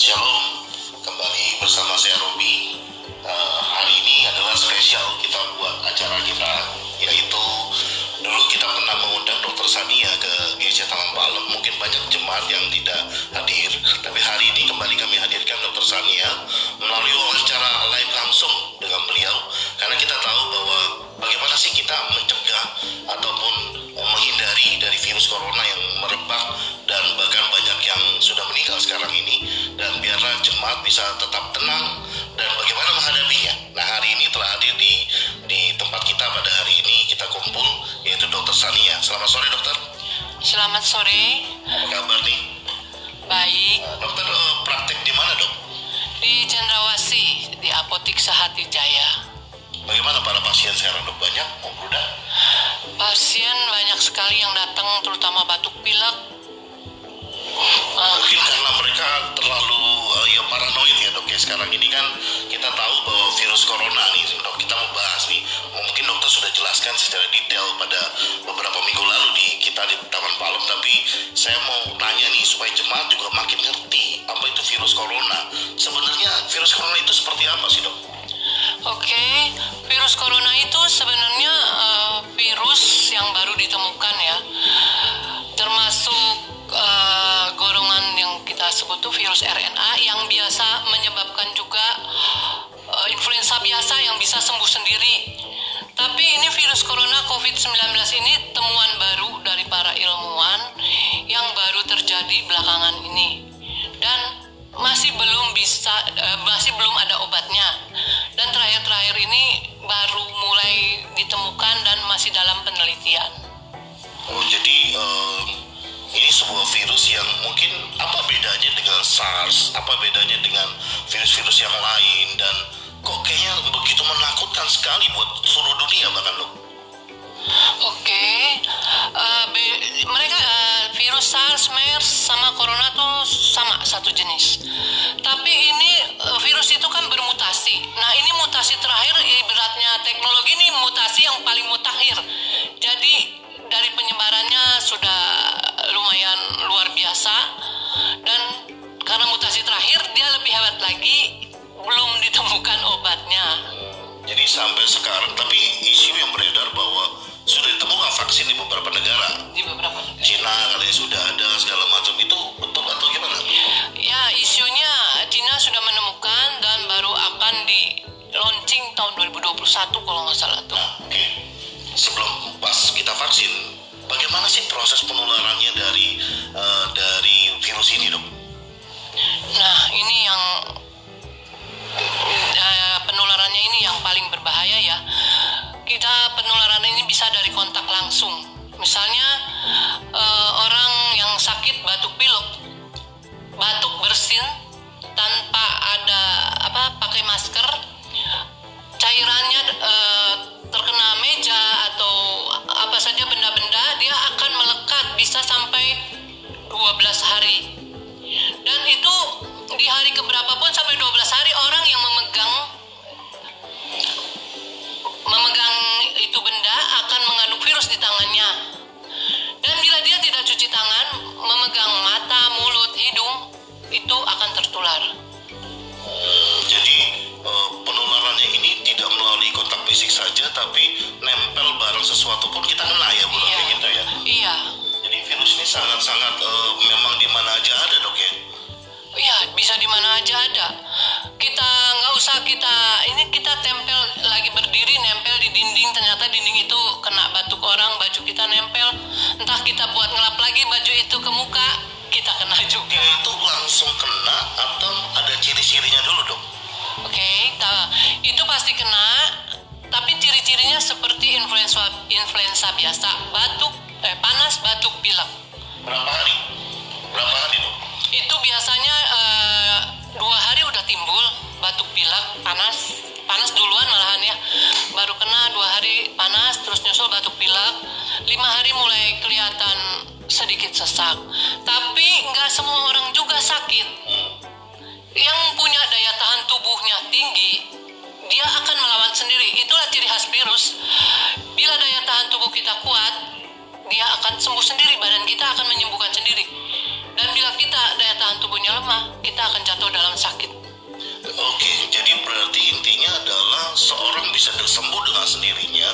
Shalom, kembali bersama saya Robi. Uh, hari ini adalah spesial kita buat acara kita, yaitu dulu kita pernah mengundang Dokter Sania ke GC Taman Palem. Mungkin banyak jemaat yang tidak hadir, tapi hari ini kembali kami hadirkan Dokter Sania melalui bisa tetap tenang dan bagaimana menghadapinya. Nah hari ini telah hadir di di tempat kita pada hari ini kita kumpul yaitu Dokter Sania. Selamat sore dokter. Selamat sore. Apa kabar nih? Baik. Nah, dokter eh, praktek di mana dok? Di Cendrawasih di Apotik Sehati Jaya. Bagaimana para pasien sekarang dok? Banyak membludak? Pasien banyak sekali yang datang terutama batuk pilek. Sekarang ini kan kita tahu bahwa virus corona nih dok kita mau bahas nih. Mungkin dokter sudah jelaskan secara detail pada beberapa minggu lalu di kita di Taman Palem. Tapi saya mau nanya nih supaya jemaat juga makin ngerti apa itu virus corona. Sebenarnya virus corona itu seperti apa sih dok? Oke, virus corona itu sebenarnya eh, virus yang baru ditemukan ya, termasuk eh, golongan yang kita sebut tuh virus RNA yang biasa menyebabkan influenza biasa yang bisa sembuh sendiri. Tapi ini virus corona COVID-19 ini temuan baru dari para ilmuwan yang baru terjadi belakangan ini. Dan masih belum bisa eh, masih belum ada obatnya dan terakhir-terakhir ini baru mulai ditemukan dan masih dalam penelitian. Oh jadi eh, ini sebuah virus yang mungkin apa bedanya dengan SARS, apa bedanya dengan virus-virus yang lain dan kok kayaknya begitu menakutkan sekali buat seluruh dunia bahkan dok. Oke, eh, be- mereka eh, virus SARS, MERS sama corona tuh sama satu jenis. Tapi ini eh, virus itu kan bermutasi. Nah ini mutasi terakhir ibaratnya teknologi ini mutasi yang paling mutakhir. Jadi dari penyebarannya sudah sampai sekarang tapi isu yang beredar bahwa sudah ditemukan vaksin di beberapa negara. di beberapa negara. Cina katanya sudah ada segala macam itu betul atau gimana? Ya, isunya Cina sudah menemukan dan baru akan di launching tahun 2021 kalau nggak salah tuh. Nah, oke. Sebelum pas kita vaksin, bagaimana sih proses penularannya dari eh, dari virus ini, dok? Nah, ini yang eh, penularannya ini yang bisa dari kontak langsung. Misalnya eh, orang yang sakit batuk pilek, batuk bersin tanpa ada apa pakai masker, cairannya eh, terkena meja atau apa saja benda-benda dia akan melekat bisa sampai 12 hari memegang mata mulut hidung itu akan tertular Hmm, jadi eh, penularannya ini tidak melalui kontak fisik saja, tapi nempel barang sesuatu pun kita kena ya, bu, iya gitu ya. iya Jadi virus ini sangat-sangat eh, memang di mana aja ada, dok ya. Iya, bisa di mana aja ada. Kita nggak usah kita ini kita tempel lagi berdiri nempel di dinding ternyata dinding itu kena orang baju kita nempel entah kita buat ngelap lagi baju itu ke muka kita kena juga. Itu langsung kena atau ada ciri-cirinya dulu, dok? Oke, ta- itu pasti kena. Tapi ciri-cirinya seperti influenza influenza biasa, batuk, eh, panas, batuk, pilek. Berapa hari? Berapa hari, dok? itu nyusul batuk pilek lima hari mulai kelihatan sedikit sesak. Tapi nggak semua orang juga sakit. Yang punya daya tahan tubuhnya tinggi dia akan melawan sendiri. Itulah ciri khas virus. Bila daya tahan tubuh kita kuat dia akan sembuh sendiri. Badan kita akan menyembuhkan sendiri. Dan bila kita daya tahan tubuhnya lemah, kita akan jatuh dalam sakit. Oke, jadi berarti intinya adalah seorang bisa sembuh dengan sendirinya.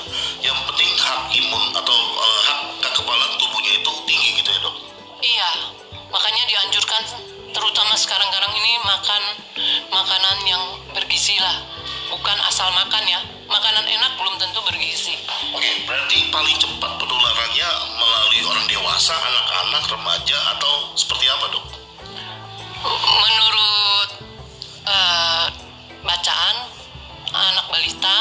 Asal makan ya, makanan enak belum tentu bergizi. Oke, berarti paling cepat penularannya melalui orang dewasa, anak-anak, remaja, atau seperti apa dok? Menurut uh, bacaan, anak balita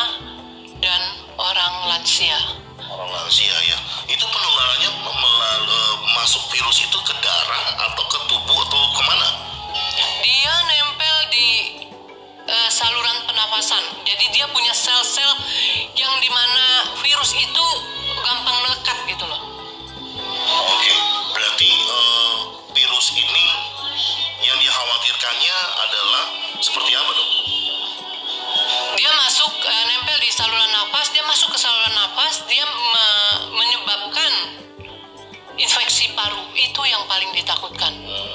dan orang lansia. Orang lansia ya, itu penularannya melalui masuk virus itu ke darah atau ke tubuh atau ke mana? Uh, saluran pernafasan. Jadi dia punya sel-sel yang di mana virus itu gampang melekat gitu loh. Oke, berarti uh, virus ini yang dikhawatirkannya adalah seperti apa dok? Dia masuk uh, nempel di saluran nafas, dia masuk ke saluran nafas, dia me menyebabkan infeksi paru. Itu yang paling ditakutkan. Hmm,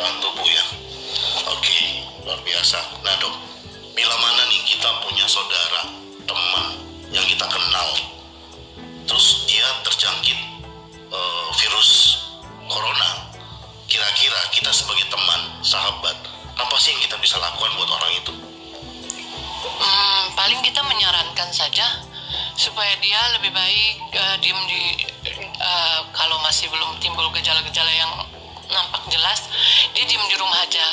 tahan tubuh ya. Oke, luar biasa. Nah dok, bila mana nih kita punya saudara, teman yang kita kenal, terus dia terjangkit uh, virus corona, kira-kira kita sebagai teman, sahabat, apa sih yang kita bisa lakukan buat orang itu? Hmm, paling kita menyarankan saja supaya dia lebih baik uh, diem di uh, kalau masih belum timbul gejala-gejala yang nampak jelas dia diem di rumah aja.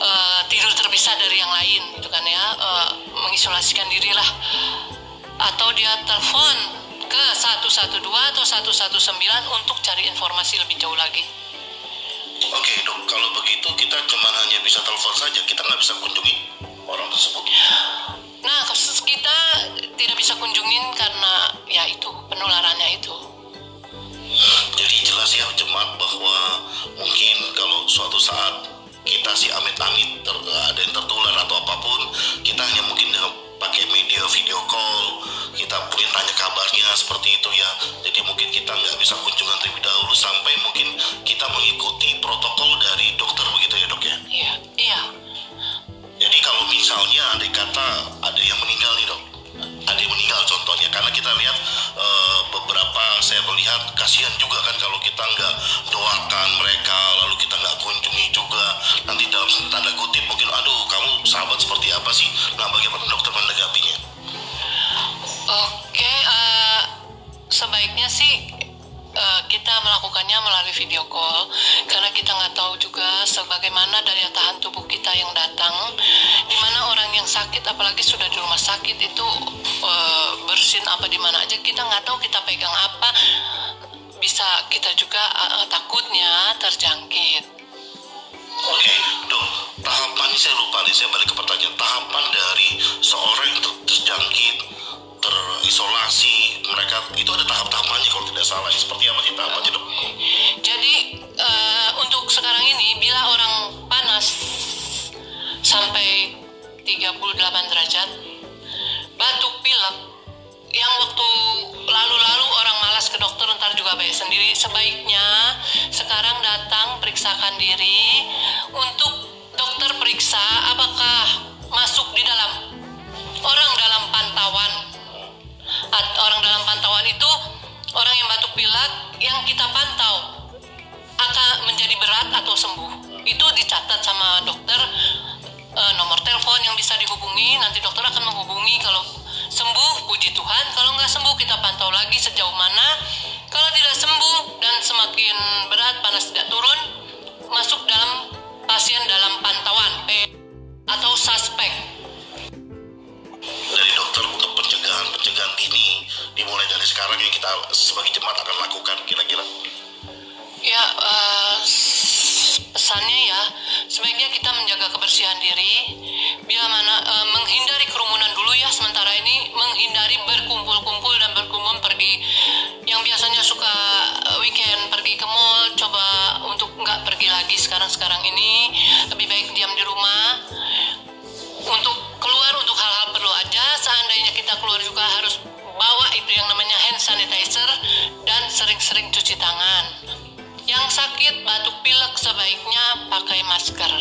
Uh, tidur terpisah dari yang lain gitu kan ya. Uh, mengisolasikan diri lah. Atau dia telepon ke 112 atau 119 untuk cari informasi lebih jauh lagi. Oke dok, kalau begitu kita cuma hanya bisa telepon saja, kita nggak bisa si amit-amit ter, ada yang tertular atau apa pun, kita hanya mungkin pakai media video call, kita mungkin tanya kabarnya seperti itu ya. Jadi mungkin kita nggak bisa kunjungan terlebih dahulu sampai mungkin kita mengikuti protokol dari dokter begitu ya dok ya? Iya, iya. Jadi kalau misalnya ada kata ada yang meninggal nih dok, ada yang meninggal contohnya karena kita lihat e, beberapa saya melihat kasihan juga kan kalau kita nggak doakan mereka lalu kita juga sebagaimana daya tahan tubuh kita yang datang di mana orang yang sakit apalagi sudah di rumah sakit itu uh, bersin apa di mana aja kita nggak tahu kita pegang apa bisa kita juga uh, takutnya terjangkit Oke, dok, tahapan saya lupa nih, saya balik ke pertanyaan. Tahapan dari seorang yang ter- terjangkit, terisolasi, mereka itu ada tahap-tahapannya kalau tidak salah. Seperti apa sih tahapannya, dok? Periksakan diri. Untuk dokter periksa apakah masuk di dalam orang dalam pantauan? Orang dalam pantauan itu orang yang batuk pilek yang kita pantau akan menjadi berat atau sembuh. Itu dicatat sama dokter e, nomor telepon yang bisa dihubungi. Nanti dokter akan menghubungi kalau sembuh puji Tuhan. Kalau nggak sembuh kita pantau lagi sejauh mana. Kalau tidak sembuh dan semakin berat panas tidak turun masuk dalam pasien dalam pantauan atau suspek. Dari dokter untuk pencegahan pencegahan dini dimulai dari sekarang yang kita sebagai jemaat akan lakukan kira-kira? Ya uh, pesannya ya sebaiknya kita menjaga kebersihan diri sanitizer dan sering-sering cuci tangan yang sakit batuk pilek sebaiknya pakai masker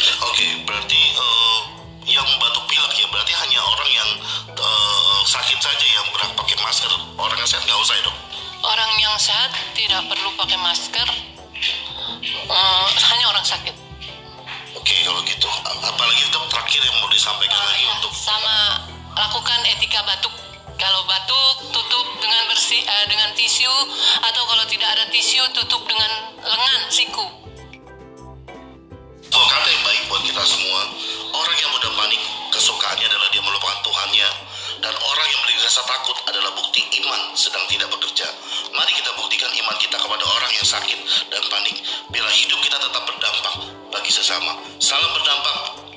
Oke, berarti uh, yang batuk pilek ya berarti hanya orang yang uh, sakit saja yang berhak pakai masker. Orang yang sehat nggak usah ya dok? orang yang sehat tidak perlu pakai masker uh, hanya orang sakit Oke, kalau gitu. Apalagi dok terakhir yang mau disampaikan Uh, lagi ya, untuk sama lakukan etika batuk kalau batuk tutup dengan bersih eh, dengan tisu atau kalau tidak ada tisu tutup dengan lengan siku Dua kata yang baik buat kita semua. Orang yang mudah panik, kesukaannya adalah dia melupakan Tuhannya. Dan orang yang memiliki rasa takut adalah bukti iman sedang tidak bekerja. Mari kita buktikan iman kita kepada orang yang sakit dan panik. Bila hidup kita tetap berdampak bagi sesama. Salam berdampak